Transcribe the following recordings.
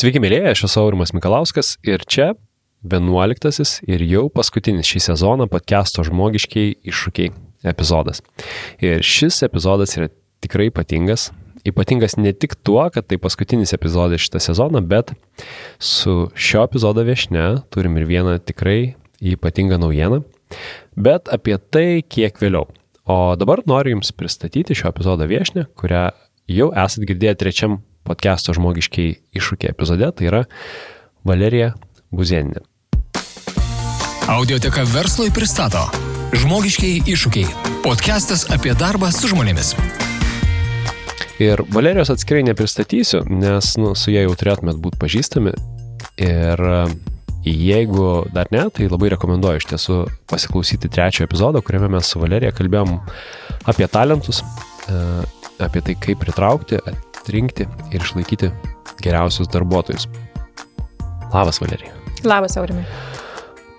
Sveiki, mėlyje, aš esu Aurimas Mikalauskas ir čia 11 ir jau paskutinis šį sezoną podcast'o žmogiškiai iššūkiai epizodas. Ir šis epizodas yra tikrai ypatingas. Ypatingas ne tik tuo, kad tai paskutinis epizodas šitą sezoną, bet su šio epizodo viešne turim ir vieną tikrai ypatingą naujieną, bet apie tai kiek vėliau. O dabar noriu Jums pristatyti šio epizodo viešne, kurią jau esat girdėję trečiam podcast'o žmogiškiai iššūkiai epizode, tai yra Valerija Buzieninė. Audioteka verslui pristato Žmogiškiai iššūkiai. Podcastas apie darbą su žmonėmis. Ir Valerijos atskirai nepristatysiu, nes nu, su ja jau turėtumėt būti pažįstami. Ir e, jeigu dar ne, tai labai rekomenduoju iš tiesų pasiklausyti trečio epizodo, kuriame mes su Valerija kalbėjom apie talentus, e, apie tai, kaip pritraukti, atrinkti ir išlaikyti geriausius darbuotojus. Labas, Valerija. Labas, Aurimai.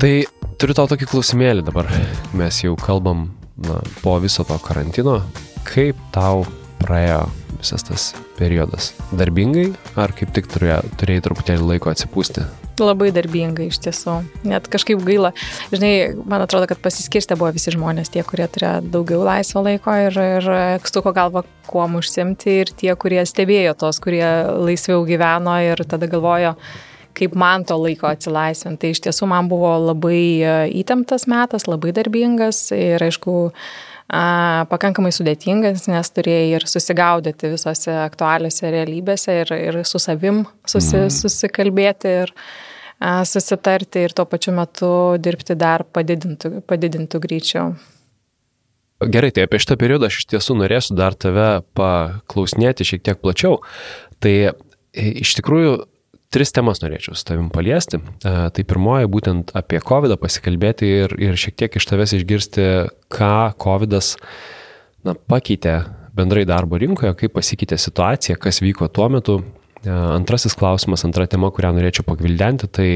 Tai turiu tau tokį klausimėlį dabar. Mes jau kalbam na, po viso to karantino. Kaip tau praėjo visas tas periodas? Darbingai ar kaip tik turėjai, turėjai truputėlį laiko atsipūsti? Labai darbingai iš tiesų. Net kažkaip gaila. Žinai, man atrodo, kad pasiskirstė buvo visi žmonės, tie, kurie turėjo daugiau laisvo laiko ir, ir kstuko galva kuom užsimti ir tie, kurie stebėjo tos, kurie laisviau gyveno ir tada galvojo, kaip man to laiko atsilaisvinti. Tai iš tiesų man buvo labai įtemptas metas, labai darbingas ir aišku, pakankamai sudėtingas, nes turėjai ir susigaudyti visose aktualiuose realybėse ir, ir su savim susi, mm. susikalbėti ir a, susitarti ir tuo pačiu metu dirbti dar padidintų, padidintų greičiau. Gerai, tai apie šitą periodą aš iš tiesų norėsiu dar tave paklausinėti šiek tiek plačiau. Tai e, iš tikrųjų tris temas norėčiau su tavim paliesti. E, tai pirmoji būtent apie COVID pasikalbėti ir, ir šiek tiek iš tavęs išgirsti, ką COVID na, pakeitė bendrai darbo rinkoje, kaip pasikeitė situacija, kas vyko tuo metu. E, antrasis klausimas, antra tema, kurią norėčiau pagvildenti, tai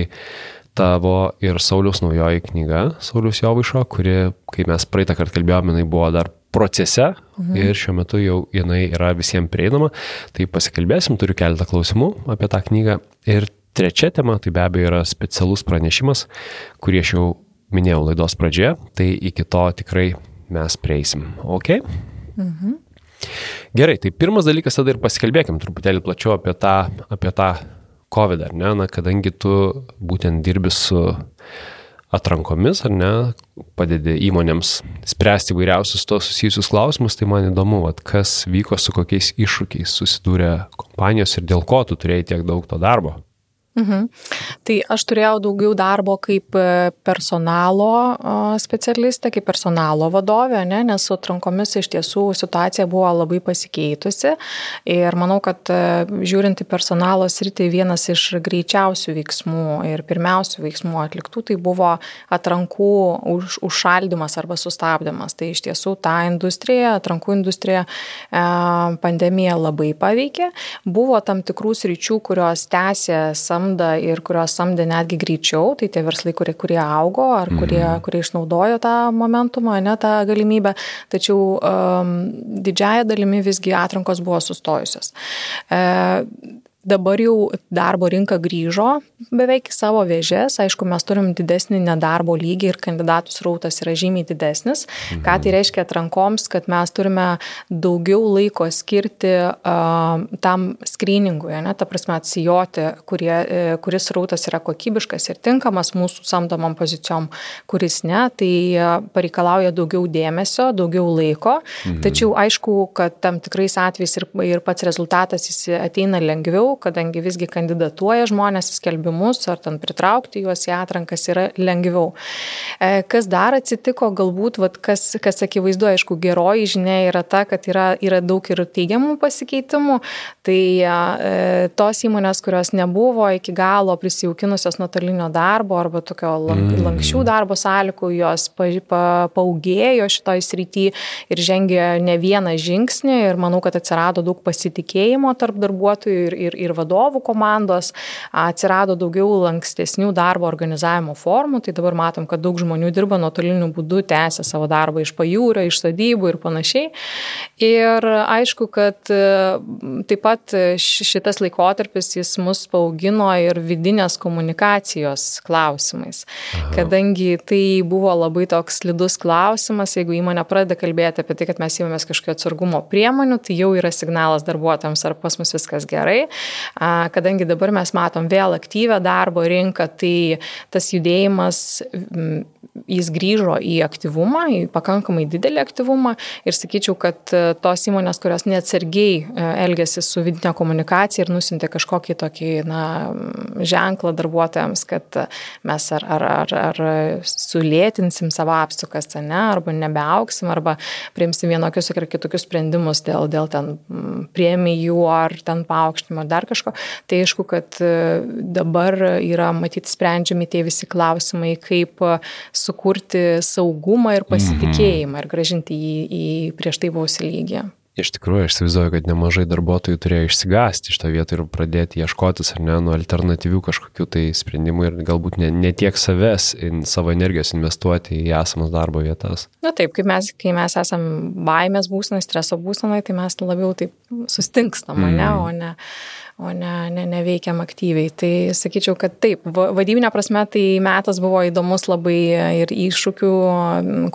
tavo ir Sauliaus naujoji knyga, Sauliaus Jovaišo, kuri, kai mes praeitą kartą kalbėjome, jinai buvo dar procese mhm. ir šiuo metu jau jinai yra visiems prieinama. Tai pasikalbėsim, turiu keletą klausimų apie tą knygą. Ir trečia tema, tai be abejo yra specialus pranešimas, kurį aš jau minėjau laidos pradžioje, tai iki to tikrai mes prieisim. Ok? Mhm. Gerai, tai pirmas dalykas tada ir pasikalbėkim truputėlį plačiau apie tą, apie tą COVID, ar ne, na, kadangi tu būtent dirbi su atrankomis, ar ne, padedi įmonėms spręsti įvairiausius to susijusius klausimus, tai man įdomu, vat, kas vyko su kokiais iššūkiais susidūrė kompanijos ir dėl ko tu turėjai tiek daug to darbo. Mhm. Tai aš turėjau daugiau darbo kaip e, personalo specialistė, kaip personalo vadovė, ne, nes su atrankomis iš tiesų situacija buvo labai pasikeitusi ir manau, kad e, žiūrint į personalo sritį, vienas iš greičiausių veiksmų ir pirmiausių veiksmų atliktų tai buvo atrankų už, užšaldimas arba sustabdymas. Tai iš tiesų tą industriją, atrankų industriją e, pandemija labai paveikė. Buvo tam tikrų sričių, kurios tęsė sam samdo ir kurios samdė netgi greičiau, tai tie verslai, kurie, kurie augo ar kurie, mm. kurie išnaudojo tą momentumą, ne tą galimybę, tačiau um, didžiaja dalimi visgi atrankos buvo sustojusios. E, Dabar jau darbo rinka grįžo beveik į savo vėžės. Aišku, mes turim didesnį nedarbo lygį ir kandidatų srautas yra žymiai didesnis. Mhm. Ką tai reiškia atrankoms, kad mes turime daugiau laiko skirti uh, tam skryningui, ne, ta prasme atsijoti, kurie, uh, kuris srautas yra kokybiškas ir tinkamas mūsų samdomam pozicijom, kuris ne. Tai uh, pareikalauja daugiau dėmesio, daugiau laiko. Mhm. Tačiau aišku, kad tam tikrais atvejais ir, ir pats rezultatas jis ateina lengviau lengviau, kadangi visgi kandidatuoja žmonės į skelbimus ar ten pritraukti juos į atrankas yra lengviau. E, kas dar atsitiko, galbūt, vat, kas, kas akivaizdu, aišku, geroji žinia yra ta, kad yra, yra daug ir teigiamų pasikeitimų. Tai e, tos įmonės, kurios nebuvo iki galo prisijaukinusios nuotolinio darbo arba tokio mm. lankščių darbo sąlygų, jos pa, pa, paugėjo šitoj srity ir žengė ne vieną žingsnį ir manau, kad atsirado daug pasitikėjimo tarp darbuotojų ir, ir, ir vadovų komandos, atsirado daugiau lankstesnių darbo organizavimo formų, tai dabar matom, kad daug žmonių dirba nuotoliniu būdu, tęsia savo darbą iš pajūrio, iš sadybų ir panašiai. Ir aišku, kad taip pat šitas laikotarpis jis mus paaugino ir vidinės komunikacijos klausimais, kadangi tai buvo labai toks slidus klausimas, jeigu įmonė pradeda kalbėti apie tai, kad mes įmėmės kažkokio atsargumo priemonių, tai jau yra signalas darbuotojams, ar pas mus viskas gerai. Kadangi dabar mes matom vėl aktyvę darbo rinką, tai tas judėjimas jis grįžo į aktyvumą, į pakankamai didelį aktyvumą. Ir sakyčiau, kad e, tos įmonės, kurios neatsargiai e, elgėsi su vidinė komunikacija ir nusintė kažkokį tokį na, ženklą darbuotojams, kad mes ar, ar, ar, ar sulėtinsim savo apsukas, ne, arba nebeauksim, arba priimsim vienokius ar kitokius sprendimus dėl, dėl ten premijų ar ten paaukštimo ar dar kažko, tai aišku, kad e, dabar yra matyti sprendžiami tie visi klausimai, kaip sukurti saugumą ir pasitikėjimą mhm. ir gražinti jį į prieš tai buvusią lygį. Iš tikrųjų, aš įsivaizduoju, kad nemažai darbuotojų turėjo išsigąsti iš to vietą ir pradėti ieškotis ar ne, nu, alternatyvių kažkokių tai sprendimų ir galbūt ne, ne tiek savęs, in, savo energijos investuoti į esamas darbo vietas. Na taip, kai mes, kai mes esam baimės būsenai, streso būsenai, tai mes labiau taip sustingstam, mm. ne, o ne o ne, ne, neveikiam aktyviai. Tai sakyčiau, kad taip, vadybinė prasme tai metas buvo įdomus labai ir iššūkių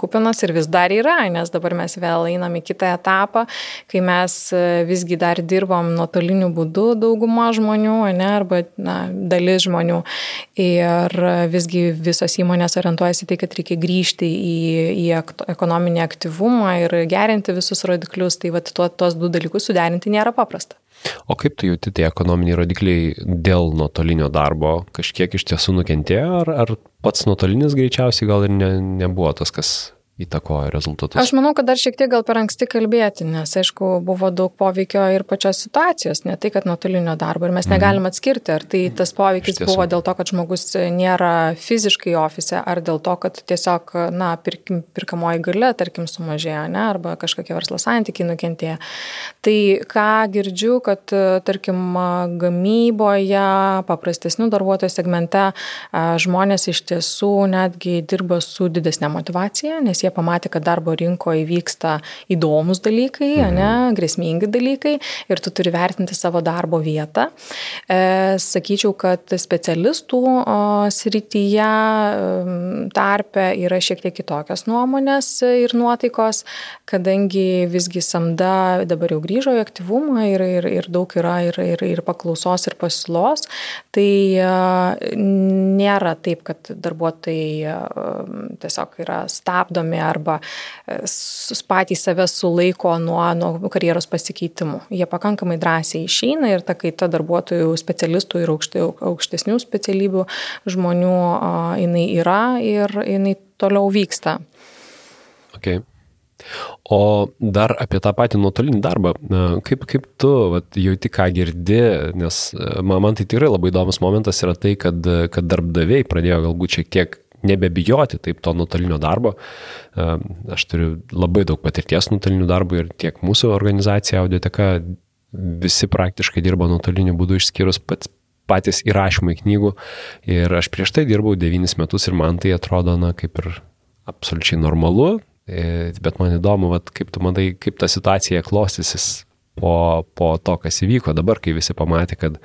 kupinas ir vis dar yra, nes dabar mes vėl einam į kitą etapą, kai mes e, visgi dar dirbam nuotoliniu būdu dauguma žmonių, ne, arba na, dalis žmonių. Ir visgi visos įmonės orientuojasi tai, kad reikia grįžti į, į ekonominį aktyvumą ir gerinti visus rodiklius. Tai vat, tuo, tuos du dalykus suderinti nėra paprasta. O kaip tu jauti tie ekonominiai rodikliai dėl nuotolinio darbo? Kažkiek iš tiesų nukentėjo, ar, ar pats nuotolinis greičiausiai gal ir ne, nebuvo tas, kas įtakoja rezultatus? Aš manau, kad dar šiek tiek gal per anksti kalbėti, nes aišku, buvo daug poveikio ir pačios situacijos, ne tai, kad nuotolinio darbo ir mes mhm. negalim atskirti, ar tai tas poveikis buvo dėl to, kad žmogus nėra fiziškai ofise, ar dėl to, kad tiesiog, na, pirkim, pirkamoji gale, tarkim, sumažėjo, ne, arba kažkokie verslo santykiai nukentėjo. Tai ką girdžiu, kad, tarkim, gamyboje, paprastesnių darbuotojų segmente žmonės iš tiesų netgi dirba su didesnė motivacija, nes jie jie pamatė, kad darbo rinkoje vyksta įdomus dalykai, mhm. ne, grėsmingi dalykai ir tu turi vertinti savo darbo vietą. E, sakyčiau, kad specialistų o, srityje tarpe yra šiek tiek kitokios nuomonės ir nuotaikos, kadangi visgi samda dabar jau grįžo į aktyvumą ir, ir, ir daug yra ir, ir, ir paklausos, ir pasiūlos, tai nėra taip, kad darbuotojai tiesiog yra stabdomi arba e, patys save sulaiko nuo, nuo karjeros pasikeitimų. Jie pakankamai drąsiai išeina ir ta kaita darbuotojų, specialistų ir aukšti, aukštesnių specialybių žmonių jinai yra ir jinai toliau vyksta. Okay. O dar apie tą patį nuotolinį darbą, kaip, kaip tu vat, jauti, ką girdi, nes man, man tai tikrai labai įdomus momentas yra tai, kad, kad darbdaviai pradėjo galbūt šiek tiek nebebijoti taip to nuotolinio darbo. Aš turiu labai daug patirties nuotolinių darbų ir tiek mūsų organizacija Audioteka visi praktiškai dirba nuotoliniu būdu išskyrus pats patys įrašymai knygų. Ir aš prieš tai dirbau devynis metus ir man tai atrodo, na, kaip ir absoliučiai normalu, e, bet man įdomu, vat, kaip tu matai, kaip ta situacija klostysis po, po to, kas įvyko dabar, kai visi pamatė, kad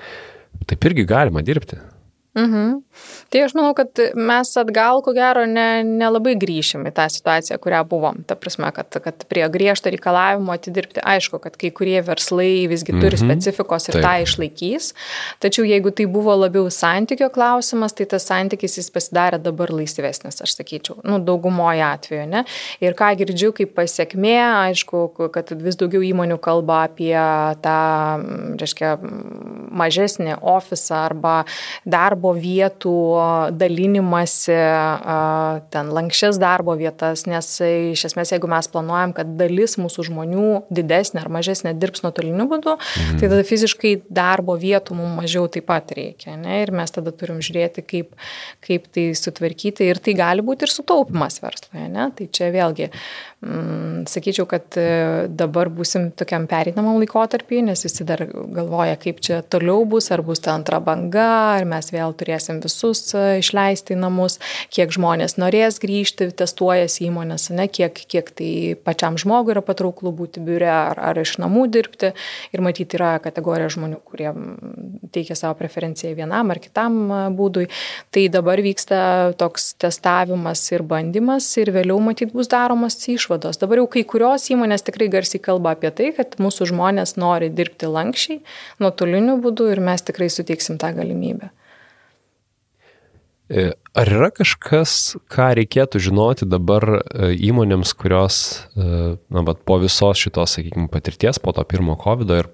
taip irgi galima dirbti. Mhm. Tai aš manau, kad mes atgal, ko gero, nelabai ne, ne grįšim į tą situaciją, kurią buvom. Ta prasme, kad, kad prie griežto reikalavimo atidirbti, aišku, kad kai kurie verslai visgi turi mhm. specifikos ir Taip. tą išlaikys. Tačiau jeigu tai buvo labiau santykio klausimas, tai tas santykis jis pasidarė dabar laisvesnis, aš sakyčiau, nu, daugumoje atveju. Ne? Ir ką girdžiu kaip pasiekmė, aišku, kad vis daugiau įmonių kalba apie tą, reiškia, mažesnį ofisą arba darbo vietų dalinimasi, ten lankščias darbo vietas, nes iš esmės, jeigu mes planuojam, kad dalis mūsų žmonių didesnė ar mažesnė dirbs nuotoliniu būdu, mhm. tai tada fiziškai darbo vietų mums mažiau taip pat reikia. Ne? Ir mes tada turim žiūrėti, kaip, kaip tai sutvarkyti ir tai gali būti ir sutaupimas versloje. Ne? Tai čia vėlgi sakyčiau, kad e, dabar busim tokiam pereinamam laikotarpį, nes visi dar galvoja, kaip čia toliau bus, ar bus ta antra banga, ar mes vėl turėsim visus e, išleisti į namus, kiek žmonės norės grįžti, testuojasi įmonės, ne, kiek, kiek tai pačiam žmogui yra patrauklu būti biure ar, ar iš namų dirbti. Ir matyti yra kategorija žmonių, kurie teikia savo preferenciją vienam ar kitam e, būdui. Tai dabar vyksta toks testavimas ir bandymas ir vėliau matyt bus daromas išvados. Dabar jau kai kurios įmonės tikrai garsiai kalba apie tai, kad mūsų žmonės nori dirbti lankščiai, nuotoliniu būdu ir mes tikrai suteiksim tą galimybę. E, ar yra kažkas, ką reikėtų žinoti dabar e, įmonėms, kurios, na, bet po visos šitos, sakykime, patirties, po to pirmo COVID ir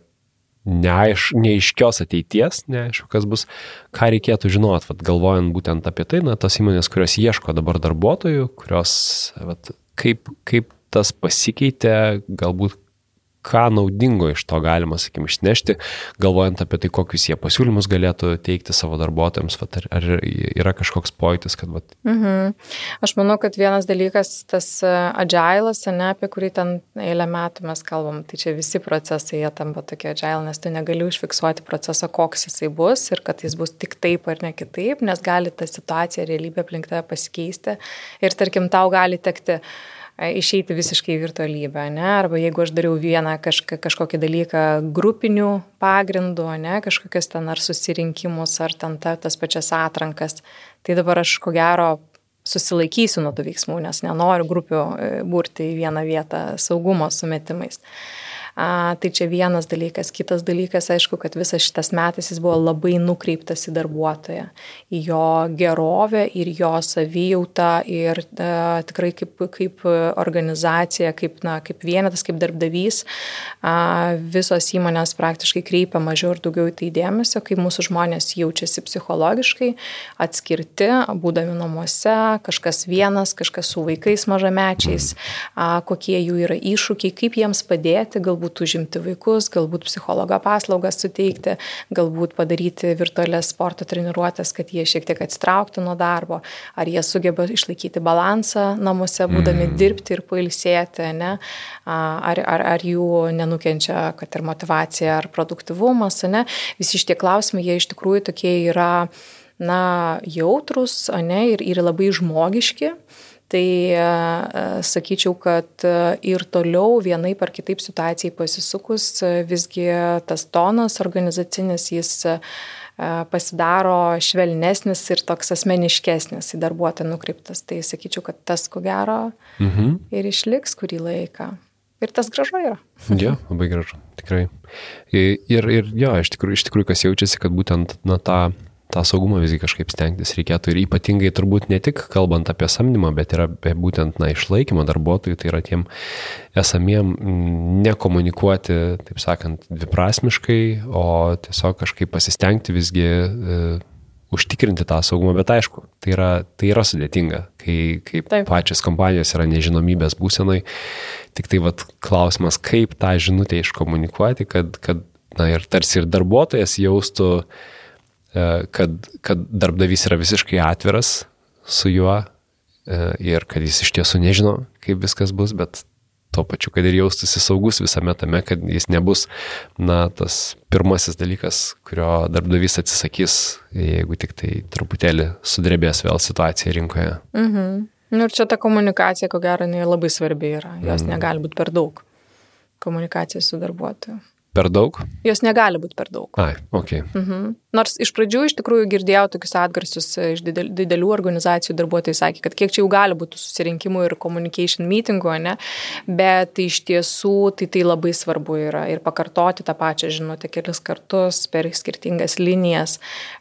neaiš, neaiškios ateities, neaišku, kas bus, ką reikėtų žinot, vat, galvojant būtent apie tai, na, tas įmonės, kurios ieško dabar darbuotojų, kurios, vat, kaip, kaip tas pasikeitė, galbūt ką naudingo iš to galima, sakykime, išnešti, galvojant apie tai, kokius jie pasiūlymus galėtų teikti savo darbuotojams, vat, ar, ar yra kažkoks pojūtis, kad... Vat... Mhm. Aš manau, kad vienas dalykas, tas e, agilas, ne, apie kurį ten eilę metų mes kalbam, tai čia visi procesai, jie tampa tokie agile, nes tu negali užfiksuoti proceso, koks jisai bus ir kad jis bus tik taip ar ne kitaip, nes gali ta situacija, realybė aplink tave pasikeisti ir tarkim tau gali tekti išeiti visiškai į virtualybę, ne? arba jeigu aš dariau vieną kažką, kažkokį dalyką grupinių pagrindų, ne? kažkokias ten ar susirinkimus, ar ten ta, tas pačias atrankas, tai dabar aš ko gero susilaikysiu nuo tų veiksmų, nes nenoriu grupių e, būrti į vieną vietą saugumo sumetimais. A, tai čia vienas dalykas. Kitas dalykas, aišku, kad visas šitas metas jis buvo labai nukreiptas į darbuotoją, į jo gerovę ir jo savijautą ir a, tikrai kaip, kaip organizacija, kaip, na, kaip vienetas, kaip darbdavys, a, visos įmonės praktiškai kreipia mažiau ir daugiau į tai dėmesio, kaip mūsų žmonės jaučiasi psichologiškai, atskirti, būdami namuose, kažkas vienas, kažkas su vaikais mažamečiais, a, kokie jų yra iššūkiai, kaip jiems padėti, galbūt galbūt užimti vaikus, galbūt psichologo paslaugas suteikti, galbūt padaryti virtualias sporto treniruotės, kad jie šiek tiek atsitrauktų nuo darbo, ar jie sugeba išlaikyti balansą namuose, būdami mm. dirbti ir pailsėti, ne? ar, ar, ar jų nenukenčia, kad ir motivacija, ar produktivumas, ne? visi šitie klausimai, jie iš tikrųjų tokie yra na, jautrus, ne, ir, ir labai žmogiški. Tai e, sakyčiau, kad e, ir toliau vienai par kitaip situacijai pasisukus, e, visgi tas tonas organizacinis jis pasidaro švelnesnis ir toks asmeniškesnis į darbuotoją nukreiptas. Tai sakyčiau, kad tas ko gero mhm. ir išliks kurį laiką. Ir tas gražu yra. Jo, labai gražu, tikrai. Ir, ir jo, iš tikrųjų, iš tikrųjų kas jaučiasi, kad būtent na, tą tą saugumą visgi kažkaip stengtis reikėtų ir ypatingai turbūt ne tik kalbant apie samdymą, bet ir apie būtent na, išlaikymą darbuotojų, tai yra tiem esamiem mm, nekomunikuoti, taip sakant, dviprasmiškai, o tiesiog kažkaip pasistengti visgi e, užtikrinti tą saugumą, bet aišku, tai yra, tai yra sudėtinga, kai, kai Taip. pačios kompanijos yra nežinomybės būsenai, tik tai vat, klausimas, kaip tą žinutę iškomunikuoti, kad, kad na, ir tarsi ir darbuotojas jaustų, uh, kad, kad darbdavys yra visiškai atviras su juo e, ir kad jis iš tiesų nežino, kaip viskas bus, bet tuo pačiu, kad ir jaustųsi saugus visame tame, kad jis nebus, na, tas pirmasis dalykas, kurio darbdavys atsisakys, jeigu tik tai truputėlį sudrebės vėl situacija rinkoje. Mhm. Nu, ir čia ta komunikacija, ko gero, labai svarbi yra. Jos mhm. negali būti per daug. Komunikacija su darbuotoju. Per daug? Jos negali būti per daug. Ai, ok. Mhm. Nors iš pradžių iš tikrųjų girdėjau tokius atgarsius iš didelių organizacijų darbuotojai sakė, kad kiek čia jau gali būti susirinkimų ir communication meetingų, ne, bet iš tiesų tai tai labai svarbu yra ir pakartoti tą pačią žinutę kelis kartus per skirtingas linijas,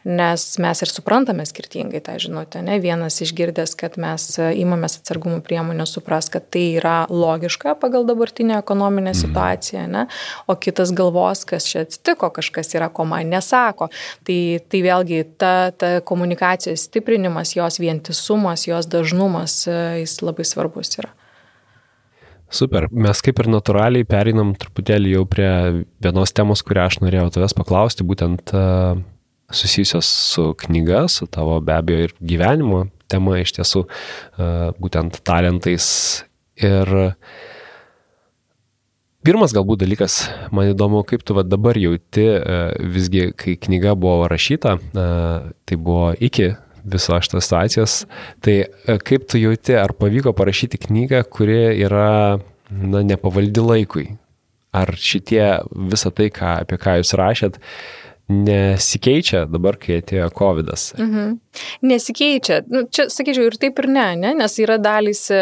nes mes ir suprantame skirtingai tą žinutę. Ne? Vienas išgirdęs, kad mes įmamės atsargumo priemonę, supras, kad tai yra logiška pagal dabartinę ekonominę mhm. situaciją, ne? o kitas galvos, kas čia atsitiko, kažkas yra, ko man nesako. Tai, tai vėlgi ta, ta komunikacijos stiprinimas, jos vientisumas, jos dažnumas, e, jis labai svarbus yra. Super, mes kaip ir natūraliai pereinam truputėlį jau prie vienos temos, kurią aš norėjau tavęs paklausti, būtent uh, susijusios su knyga, su tavo be abejo ir gyvenimo tema iš tiesų, uh, būtent talentais Ir pirmas galbūt dalykas, man įdomu, kaip tu dabar jauti, visgi, kai knyga buvo rašyta, tai buvo iki viso šitos situacijos, tai kaip tu jauti, ar pavyko parašyti knygą, kuri yra na, nepavaldi laikui? Ar šitie visą tai, ką, apie ką jūs rašėt, nesikeičia dabar, kai atėjo COVID. -as. Mhm. Nesikeičia. Nu, čia, sakyčiau, ir taip ir ne, ne? nes yra dalys e,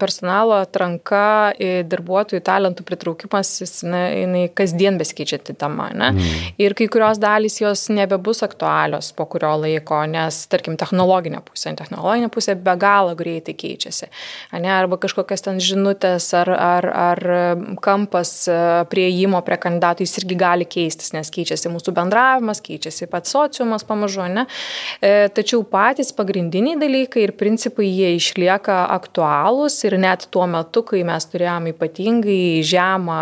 personalo atranka, darbuotojų talentų pritraukimas, jis, ne, jinai kasdien besikeičianti tema. Ne? Mhm. Ir kai kurios dalys jos nebebus aktualios po kurio laiko, nes, tarkim, technologinė pusė, technologinė pusė be galo greitai keičiasi. Ne? Arba kažkokias ten žinutės ar, ar, ar kampas e, prieimo prie kandidatų jis irgi gali keistis, nes keičiasi mūsų bendra bendravimas, keičiasi pats sociumas pamažu, ne? E, tačiau patys pagrindiniai dalykai ir principai jie išlieka aktualūs ir net tuo metu, kai mes turėjome ypatingai žemą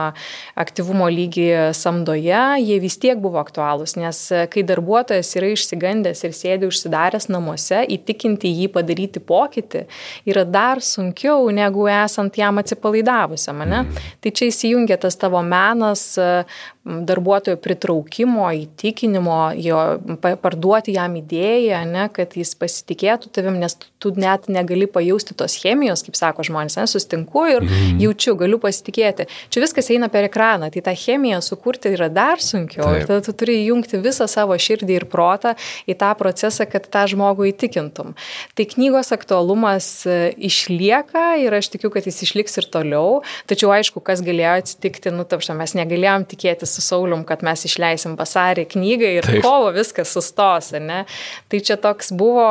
aktyvumo lygį samdoje, jie vis tiek buvo aktualūs, nes kai darbuotojas yra išsigandęs ir sėdi užsidaręs namuose, įtikinti jį padaryti pokytį yra dar sunkiau negu esant jam atsipalaidavusiam, ne? Mm. Tai čia įsijungia tas tavo menas darbuotojo pritraukimo, įtikinimo, jo parduoti jam idėją, ne, kad jis pasitikėtų tavim, nes tu net negali pajausti tos chemijos, kaip sako žmonės, ne, sustinku ir mm. jaučiu, galiu pasitikėti. Čia viskas eina per ekraną, tai tą chemiją sukurti yra dar sunkiau. Taip. Ir tada tu turi įjungti visą savo širdį ir protą į tą procesą, kad tą žmogų įtikintum. Tai knygos aktualumas e, išlieka ir aš tikiu, kad jis išliks ir toliau. Tačiau aišku, kas galėjo atsitikti, nu, tapšą, mes negalėjom tikėtis su Saulium, kad mes išleisim vasarį knygą ir Taip. kovo viskas sustos, ne? Tai čia toks buvo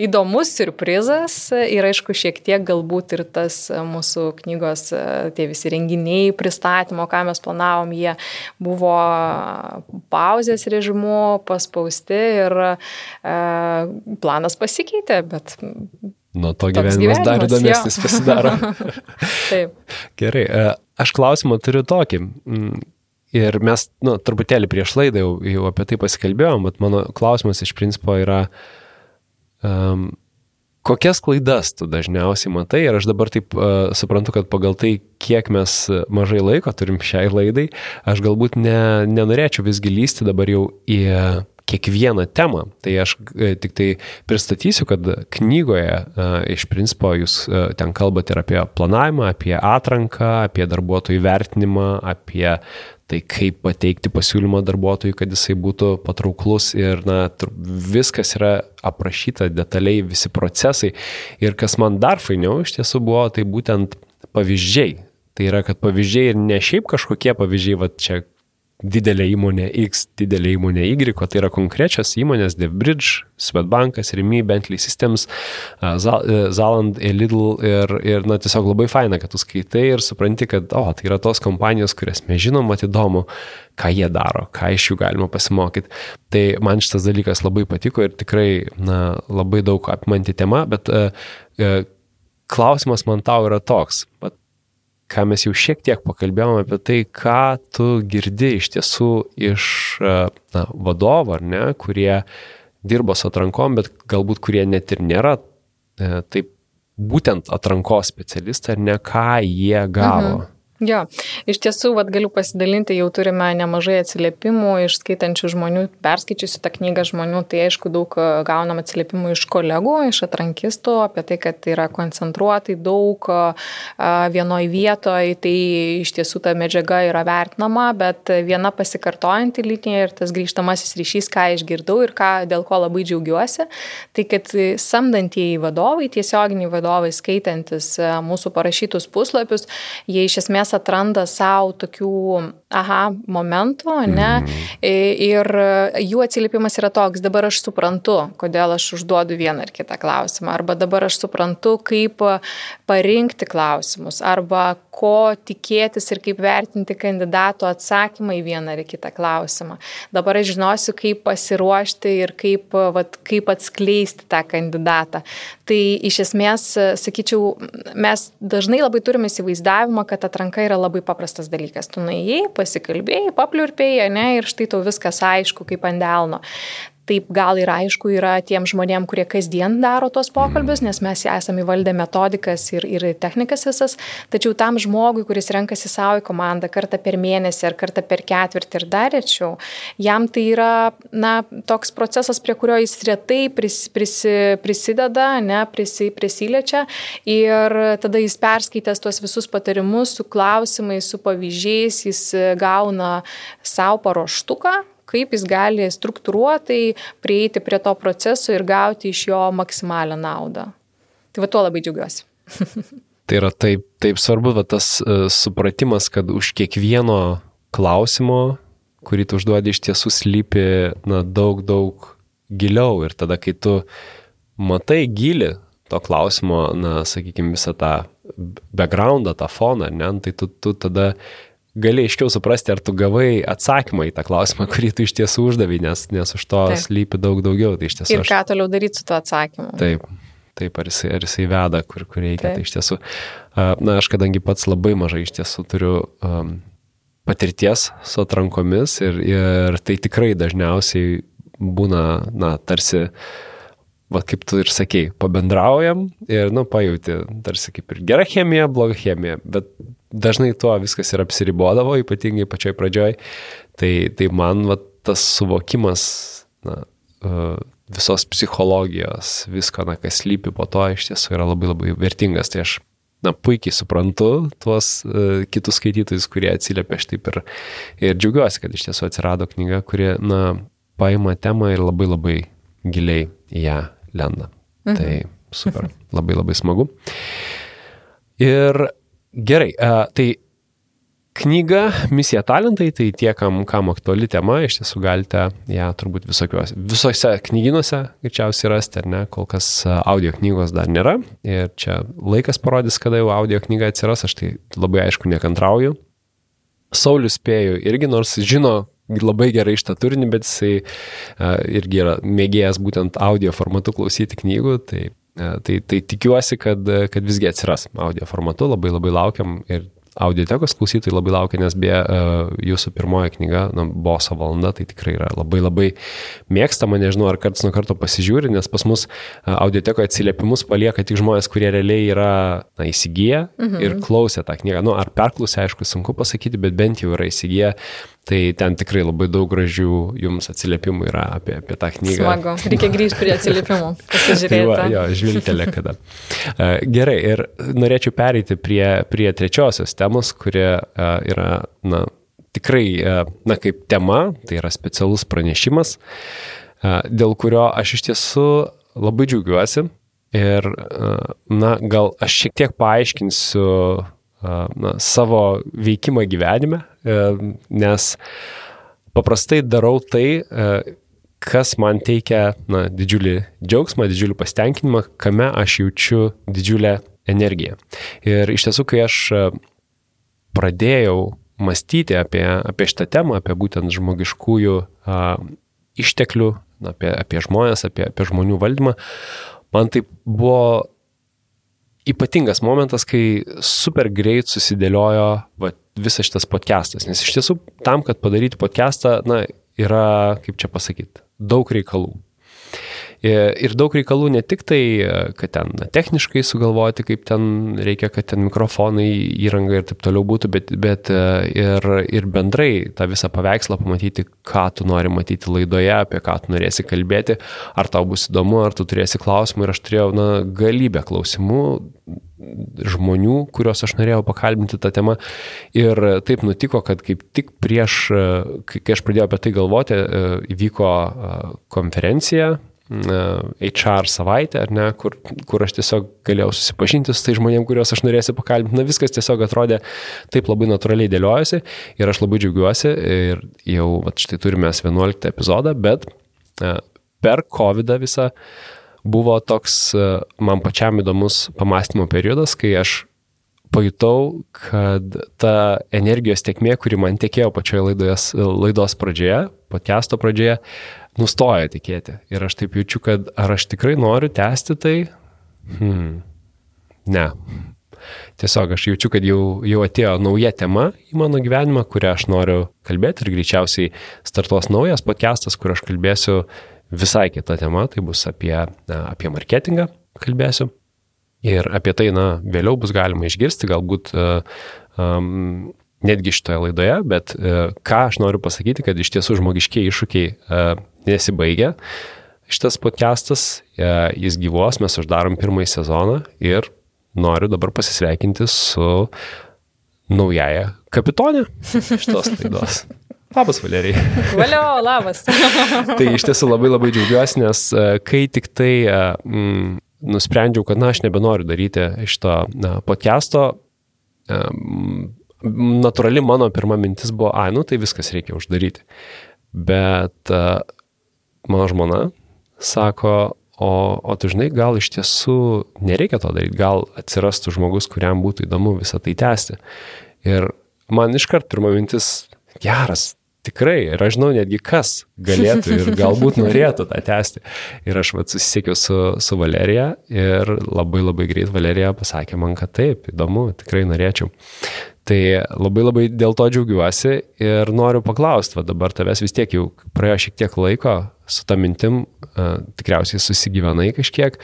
įdomus surprizas ir aišku, šiek tiek galbūt ir tas mūsų knygos, tie visi renginiai, pristatymo, ką mes planavom, jie buvo pauzės režimu paspausti ir e, planas pasikeitė, bet Nuo to gyvenimas, gyvenimas dar įdomesnis pasidaro. Taip. Gerai, e, aš klausimą turiu tokį. Ir mes, nu, truputėlį prieš laidą jau, jau apie tai pasikalbėjom, bet mano klausimas iš principo yra, um, kokias klaidas tu dažniausiai matai? Ir aš dabar taip uh, suprantu, kad pagal tai, kiek mes mažai laiko turim šiai laidai, aš galbūt ne, nenorėčiau visgi lysti dabar jau į kiekvieną temą. Tai aš e, tik tai pristatysiu, kad knygoje e, iš principo jūs e, ten kalbate ir apie planavimą, apie atranką, apie darbuotojų vertinimą, apie tai kaip pateikti pasiūlymą darbuotojui, kad jisai būtų patrauklus ir na, viskas yra aprašyta detaliai, visi procesai. Ir kas man dar fainiau iš tiesų buvo, tai būtent pavyzdžiai. Tai yra, kad pavyzdžiai ir ne šiaip kažkokie pavyzdžiai, va čia didelė įmonė X, didelė įmonė Y, o tai yra konkrečios įmonės DevBridge, Swedbankas, Rimi, Bentley Systems, Zaland, Lidl ir, ir na, tiesiog labai faina, kad tu skaitai ir supranti, kad, o, tai yra tos kompanijos, kurias mes žinom, mat įdomu, ką jie daro, ką iš jų galima pasimokyti. Tai man šitas dalykas labai patiko ir tikrai, na, labai daug apimanti tema, bet uh, uh, klausimas man tau yra toks. Bet ką mes jau šiek tiek pakalbėjome apie tai, ką tu girdi iš tiesų iš e, na, vadovo, ar ne, kurie dirbo su atrankom, bet galbūt kurie net ir nėra e, taip būtent atrankos specialistai, ar ne, ką jie gavo. Mhm. Jo, iš tiesų, vad galiu pasidalinti, jau turime nemažai atsiliepimų iš skaitančių žmonių, perskaičiusių tą knygą žmonių, tai aišku, daug e, gaunam atsiliepimų iš kolegų, iš atrankistų apie tai, kad yra koncentruotai daug e, vienoje vietoje, tai iš tiesų ta medžiaga yra vertinama, bet viena pasikartojanti linija ir tas grįžtamasis ryšys, ką išgirdau ir ką, dėl ko labai džiaugiuosi, tai kad samdantieji vadovai, tiesioginiai vadovai, skaitantis e, mūsų parašytus puslapius, jie iš esmės žmonės atranda savo tokių aha momentų, ne? Mm. Ir jų atsiliepimas yra toks, dabar aš suprantu, kodėl aš užduodu vieną ar kitą klausimą, arba dabar aš suprantu, kaip parinkti klausimus, arba ko tikėtis ir kaip vertinti kandidato atsakymą į vieną ar kitą klausimą. Dabar aš žinosiu, kaip pasiruošti ir kaip, vat, kaip atskleisti tą kandidatą. Tai iš esmės, sakyčiau, mes dažnai labai turime įsivaizdavimą, kad atranka yra labai paprastas dalykas. Tu nuėjai, pasikalbėjai, papliurpėjai, ne, ir štai tau viskas aišku, kaip ant delno. Taip gal ir aišku yra tiem žmonėm, kurie kasdien daro tos pokalbius, nes mes esame įvaldę metodikas ir, ir technikas visas, tačiau tam žmogui, kuris renkasi savo į komandą kartą per mėnesį ar kartą per ketvirtį ir dar rečiau, jam tai yra na, toks procesas, prie kurio jis retai pris, pris, prisideda, ne, prisi, prisiliečia. Ir tada jis perskaitęs tuos visus patarimus su klausimais, su pavyzdžiais, jis gauna savo paruoštuką kaip jis gali struktūruotai prieiti prie to proceso ir gauti iš jo maksimalią naudą. Tai va tuo labai džiaugiuosi. tai yra taip, taip svarbu, va, tas uh, supratimas, kad už kiekvieno klausimo, kurį tu užduodi, iš tiesų slypi na, daug, daug giliau. Ir tada, kai tu matai gilį to klausimo, na, sakykime, visą tą backgroundą, tą foną, ne, tai tu, tu tada gali aiškiau suprasti, ar tu gavai atsakymą į tą klausimą, kurį tu iš tiesų uždavai, nes, nes už to taip. slypi daug daugiau. Tai tiesų, ir ką aš... toliau daryti su tuo atsakymu. Taip, taip ar, jisai, ar jisai veda, kur, kur reikia. Taip. Tai iš tiesų, na, aš kadangi pats labai mažai iš tiesų turiu um, patirties su atrankomis ir, ir tai tikrai dažniausiai būna, na, tarsi va kaip tu ir sakei, pabendraujam ir, nu, pajūti, tarsi kaip ir gera chemija, bloga chemija, bet dažnai tuo viskas ir apsiribodavo, ypatingai pačioj pradžioj. Tai, tai man va, tas suvokimas na, e, visos psichologijos, visko, na, kas lypi po to, iš tiesų yra labai labai vertingas. Tai aš na, puikiai suprantu tuos uh, kitus skaitytojus, kurie atsiliepia šitaip ir, ir džiaugiuosi, kad iš tiesų atsirado knyga, kuri, na, paima temą ir labai labai giliai į ją lenda. Mhm. Tai super, labai labai smagu. Ir Gerai, tai knyga Misija talentai, tai tie, kam, kam aktuali tema, iš tiesų galite ją turbūt visokiuose, visose knyginuose greičiausiai rasti, ar ne, kol kas audio knygos dar nėra. Ir čia laikas parodys, kada jau audio knyga atsiras, aš tai labai aišku nekantrauju. Saulis spėjų irgi, nors žino labai gerai šitą turinį, bet jisai uh, irgi yra mėgėjęs būtent audio formatu klausyti knygų, tai E, tai, tai tikiuosi, kad, kad visgi atsiras audio formatu, labai labai laukiam ir audiotekos klausytojai labai laukia, nes beje, jūsų pirmoji knyga, na, Boso valanda, tai tikrai yra labai labai mėgstama, nežinau, ar karts nuo karto pasižiūri, nes pas mus audiotekoje atsiliepimus palieka tik žmonės, kurie realiai yra na, įsigiję mhm. ir klausė tą knygą. Nu, ar perklausė, aišku, sunku pasakyti, bet bent jau yra įsigiję Tai ten tikrai labai daug gražių jums atsiliepimų yra apie, apie tą knygą. Smagu, reikia grįžti prie atsiliepimų, pasižiūrėti. tai va, jo, žvilgtelė kada. E, gerai, ir norėčiau pereiti prie, prie trečiosios temos, kuri e, yra, na, tikrai, e, na, kaip tema, tai yra specialus pranešimas, dėl kurio aš iš tiesų labai džiaugiuosi. Ir, na, gal aš šiek tiek paaiškinsiu na, savo veikimą gyvenime, nes paprastai darau tai, kas man teikia na, didžiulį džiaugsmą, didžiulį pasitenkinimą, kame aš jaučiu didžiulę energiją. Ir iš tiesų, kai aš pradėjau mąstyti apie, apie šitą temą, apie būtent žmogiškųjų a, išteklių, apie, apie žmonės, apie, apie žmonių valdymą, man tai buvo ypatingas momentas, kai super greit susidėliojo va, visas šitas podcastas. Nes iš tiesų tam, kad padaryti podcastą, na, yra, kaip čia pasakyti, daug reikalų. Ir daug reikalų ne tik tai, kad ten na, techniškai sugalvoti, kaip ten reikia, kad ten mikrofonai, įranga ir taip toliau būtų, bet, bet ir, ir bendrai tą visą paveikslą pamatyti, ką tu nori matyti laidoje, apie ką tu norėsi kalbėti, ar tau bus įdomu, ar tu turėsi klausimų. Ir aš turėjau na, galybę klausimų žmonių, kuriuos aš norėjau pakalbinti tą temą. Ir taip nutiko, kad kaip tik prieš, kai aš pradėjau apie tai galvoti, įvyko konferencija HR savaitę, ar ne, kur, kur aš tiesiog galėjau susipažinti su tai žmonėm, kuriuos aš norėsiu pakalbinti. Na viskas tiesiog atrodė taip labai natūraliai dėliojasi ir aš labai džiaugiuosi ir jau, va, štai turime 11 epizodą, bet per COVID visą buvo toks man pačiam įdomus pamastymo periodas, kai aš pajutau, kad ta energijos tiekmė, kuri man tekėjo pačioje laidos, laidos pradžioje, podcast'o pradžioje, nustoja tikėti. Ir aš taip jaučiu, kad ar aš tikrai noriu tęsti tai? Hmm. Ne. Tiesiog aš jaučiu, kad jau, jau atėjo nauja tema į mano gyvenimą, kurią aš noriu kalbėti ir greičiausiai startuos naujas podcastas, kur aš kalbėsiu visai kita tema, tai bus apie, apie marketingą kalbėsiu. Ir apie tai, na, vėliau bus galima išgirsti, galbūt um, netgi šitoje laidoje, bet uh, ką aš noriu pasakyti, kad iš tiesų žmogiškiai iššūkiai uh, nesibaigia. Šitas podcastas, uh, jis gyvos, mes uždarom pirmąjį sezoną ir noriu dabar pasisveikinti su naujaja kapitonė šitos laidos. Labas, Valerijai. Valio, labas. tai iš tiesų labai labai džiaugiuosi, nes kai tik tai mm, nusprendžiau, kad na, aš nebenoriu daryti šito podcast'o, natūrali mano pirma mintis buvo, ai, nu tai viskas reikia uždaryti. Bet uh, mano žmona sako, o, o tu žinai, gal iš tiesų nereikia to daryti, gal atsirastų žmogus, kuriam būtų įdomu visą tai tęsti. Ir man iškart pirma mintis, geras, tikrai, ir aš žinau netgi kas galėtų ir galbūt norėtų tą tęsti. Ir aš vat susisiekiau su, su Valerija ir labai labai greit Valerija pasakė man, kad taip, įdomu, tikrai norėčiau. Tai labai labai dėl to džiaugiuosi ir noriu paklausti, va dabar tavęs vis tiek jau praėjo šiek tiek laiko su tą mintim, uh, tikriausiai susigyvenai kažkiek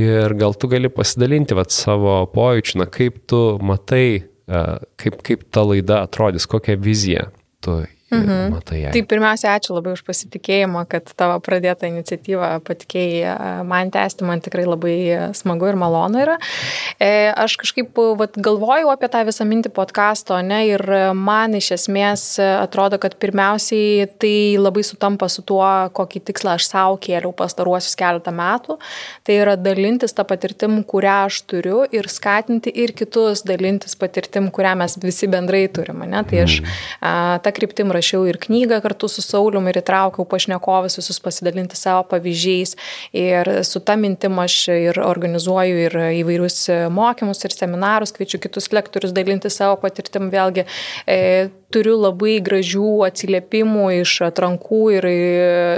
ir gal tu gali pasidalinti va savo pojūčių, na kaip tu matai, uh, kaip, kaip ta laida atrodys, kokią viziją tu Mhm. Matai ją. Tai pirmiausia, ačiū labai už pasitikėjimą, kad tavo pradėta iniciatyva patikėjai e, man tęsti, man tikrai labai smagu ir malonu yra. E, aš kažkaip vat, galvojau apie tą visą mintį podkasto, ne, ir man iš esmės atrodo, kad pirmiausiai tai labai sutampa su tuo, kokį tikslą aš savo kėliau pastaruosius keletą metų. Tai yra dalintis tą patirtim, kurią aš turiu ir skatinti ir kitus dalintis patirtim, kurią mes visi bendrai turime. Ne? Tai aš mhm. a, tą kryptim rašiau ir knygą kartu su Saulium ir įtraukiau pašnekovus visus pasidalinti savo pavyzdžiais. Ir su ta mintim aš ir organizuoju ir įvairius mokymus ir seminarus, kviečiu kitus lektorius dalinti savo patirtim. Vėlgi e, turiu labai gražių atsiliepimų iš atrankų ir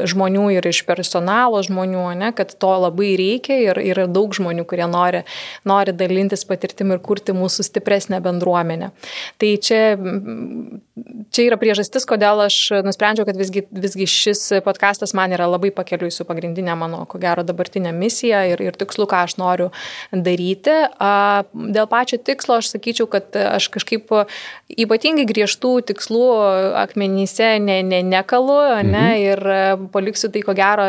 žmonių ir iš personalo žmonių, ne, kad to labai reikia ir yra daug žmonių, kurie nori, nori dalintis patirtim ir kurti mūsų stipresnę bendruomenę. Tai čia, čia yra priežastis, kodėl aš nusprendžiau, kad visgi, visgi šis podkastas man yra labai pakeliui su pagrindinė mano, ko gero, dabartinė misija ir, ir tikslu, ką aš noriu daryti. Dėl pačio tikslo aš sakyčiau, kad aš kažkaip ypatingai griežtų tikslų akmenyse ne, ne, nekalu ne, mhm. ir paliksiu tai ko gero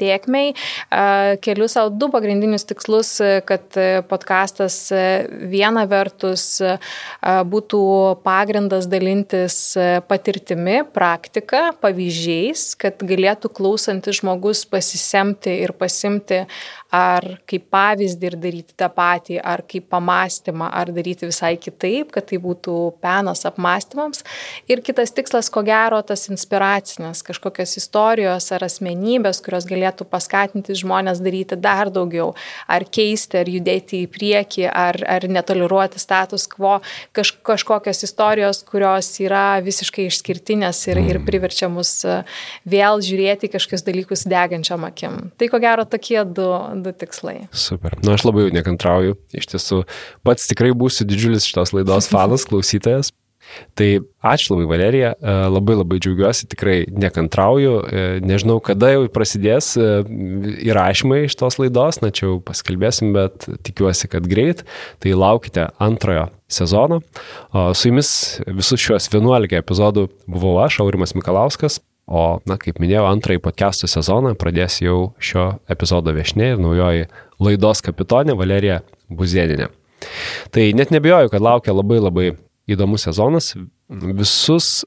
tiekmei. Keliu savo du pagrindinius tikslus, kad podkastas viena vertus būtų pagrindas dalintis patirtimi, praktika, pavyzdžiais, kad galėtų klausantis žmogus pasisemti ir pasimti ar kaip pavyzdį ir daryti tą patį, ar kaip pamastymą, ar daryti visai kitaip, kad tai būtų penas apmastymams. Ir kitas tikslas, ko gero, tas inspiracinės kažkokios istorijos ar asmenybės, kurios galėtų paskatinti žmonės daryti dar daugiau, ar keisti, ar judėti į priekį, ar, ar netoleruoti status quo, kaž, kažkokios istorijos, kurios yra visiškai išskirtinės ir, ir mm. priverčia mus e, vėl žiūrėti kažkokius dalykus degančiam akim. Tai ko gero tokie du, du tikslai. Super. Na, nu, aš labai nekantrauju. Iš tiesų, pats tikrai būsiu didžiulis šitos laidos fanas, klausytojas. Tai ačiū labai Valerija, e, labai labai džiaugiuosi, tikrai nekantrauju, e, nežinau kada jau prasidės e, įrašymai iš tos laidos, na čia jau paskalbėsim, bet tikiuosi, kad greit, tai laukite antrojo sezono. O su jumis visus šiuos 11 epizodų buvau aš, Aurimas Mikalauskas, O, na, kaip minėjau, antrąjį podcastų sezoną pradės jau šio epizodo viešinė ir naujoji laidos kapitonė Valerija Buzėdinė. Tai net nebejoju, kad laukia labai labai įdomus sezonas. Visus,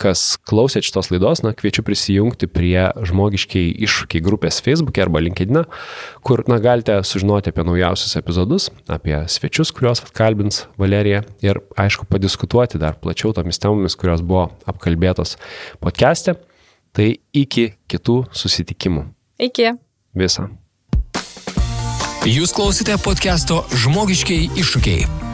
kas klausėt šitos laidos, na, kviečiu prisijungti prie žmogiškiai iššūkiai grupės Facebook arba LinkedIn, kur, na, galite sužinoti apie naujausius epizodus, apie svečius, kuriuos kalbins Valerija ir, aišku, padiskutuoti dar plačiau tomis temomis, kurios buvo apkalbėtos podcast'e. Tai iki kitų susitikimų. Iki. Visą. Jūs klausite podcast'o Žmogiškiai iššūkiai.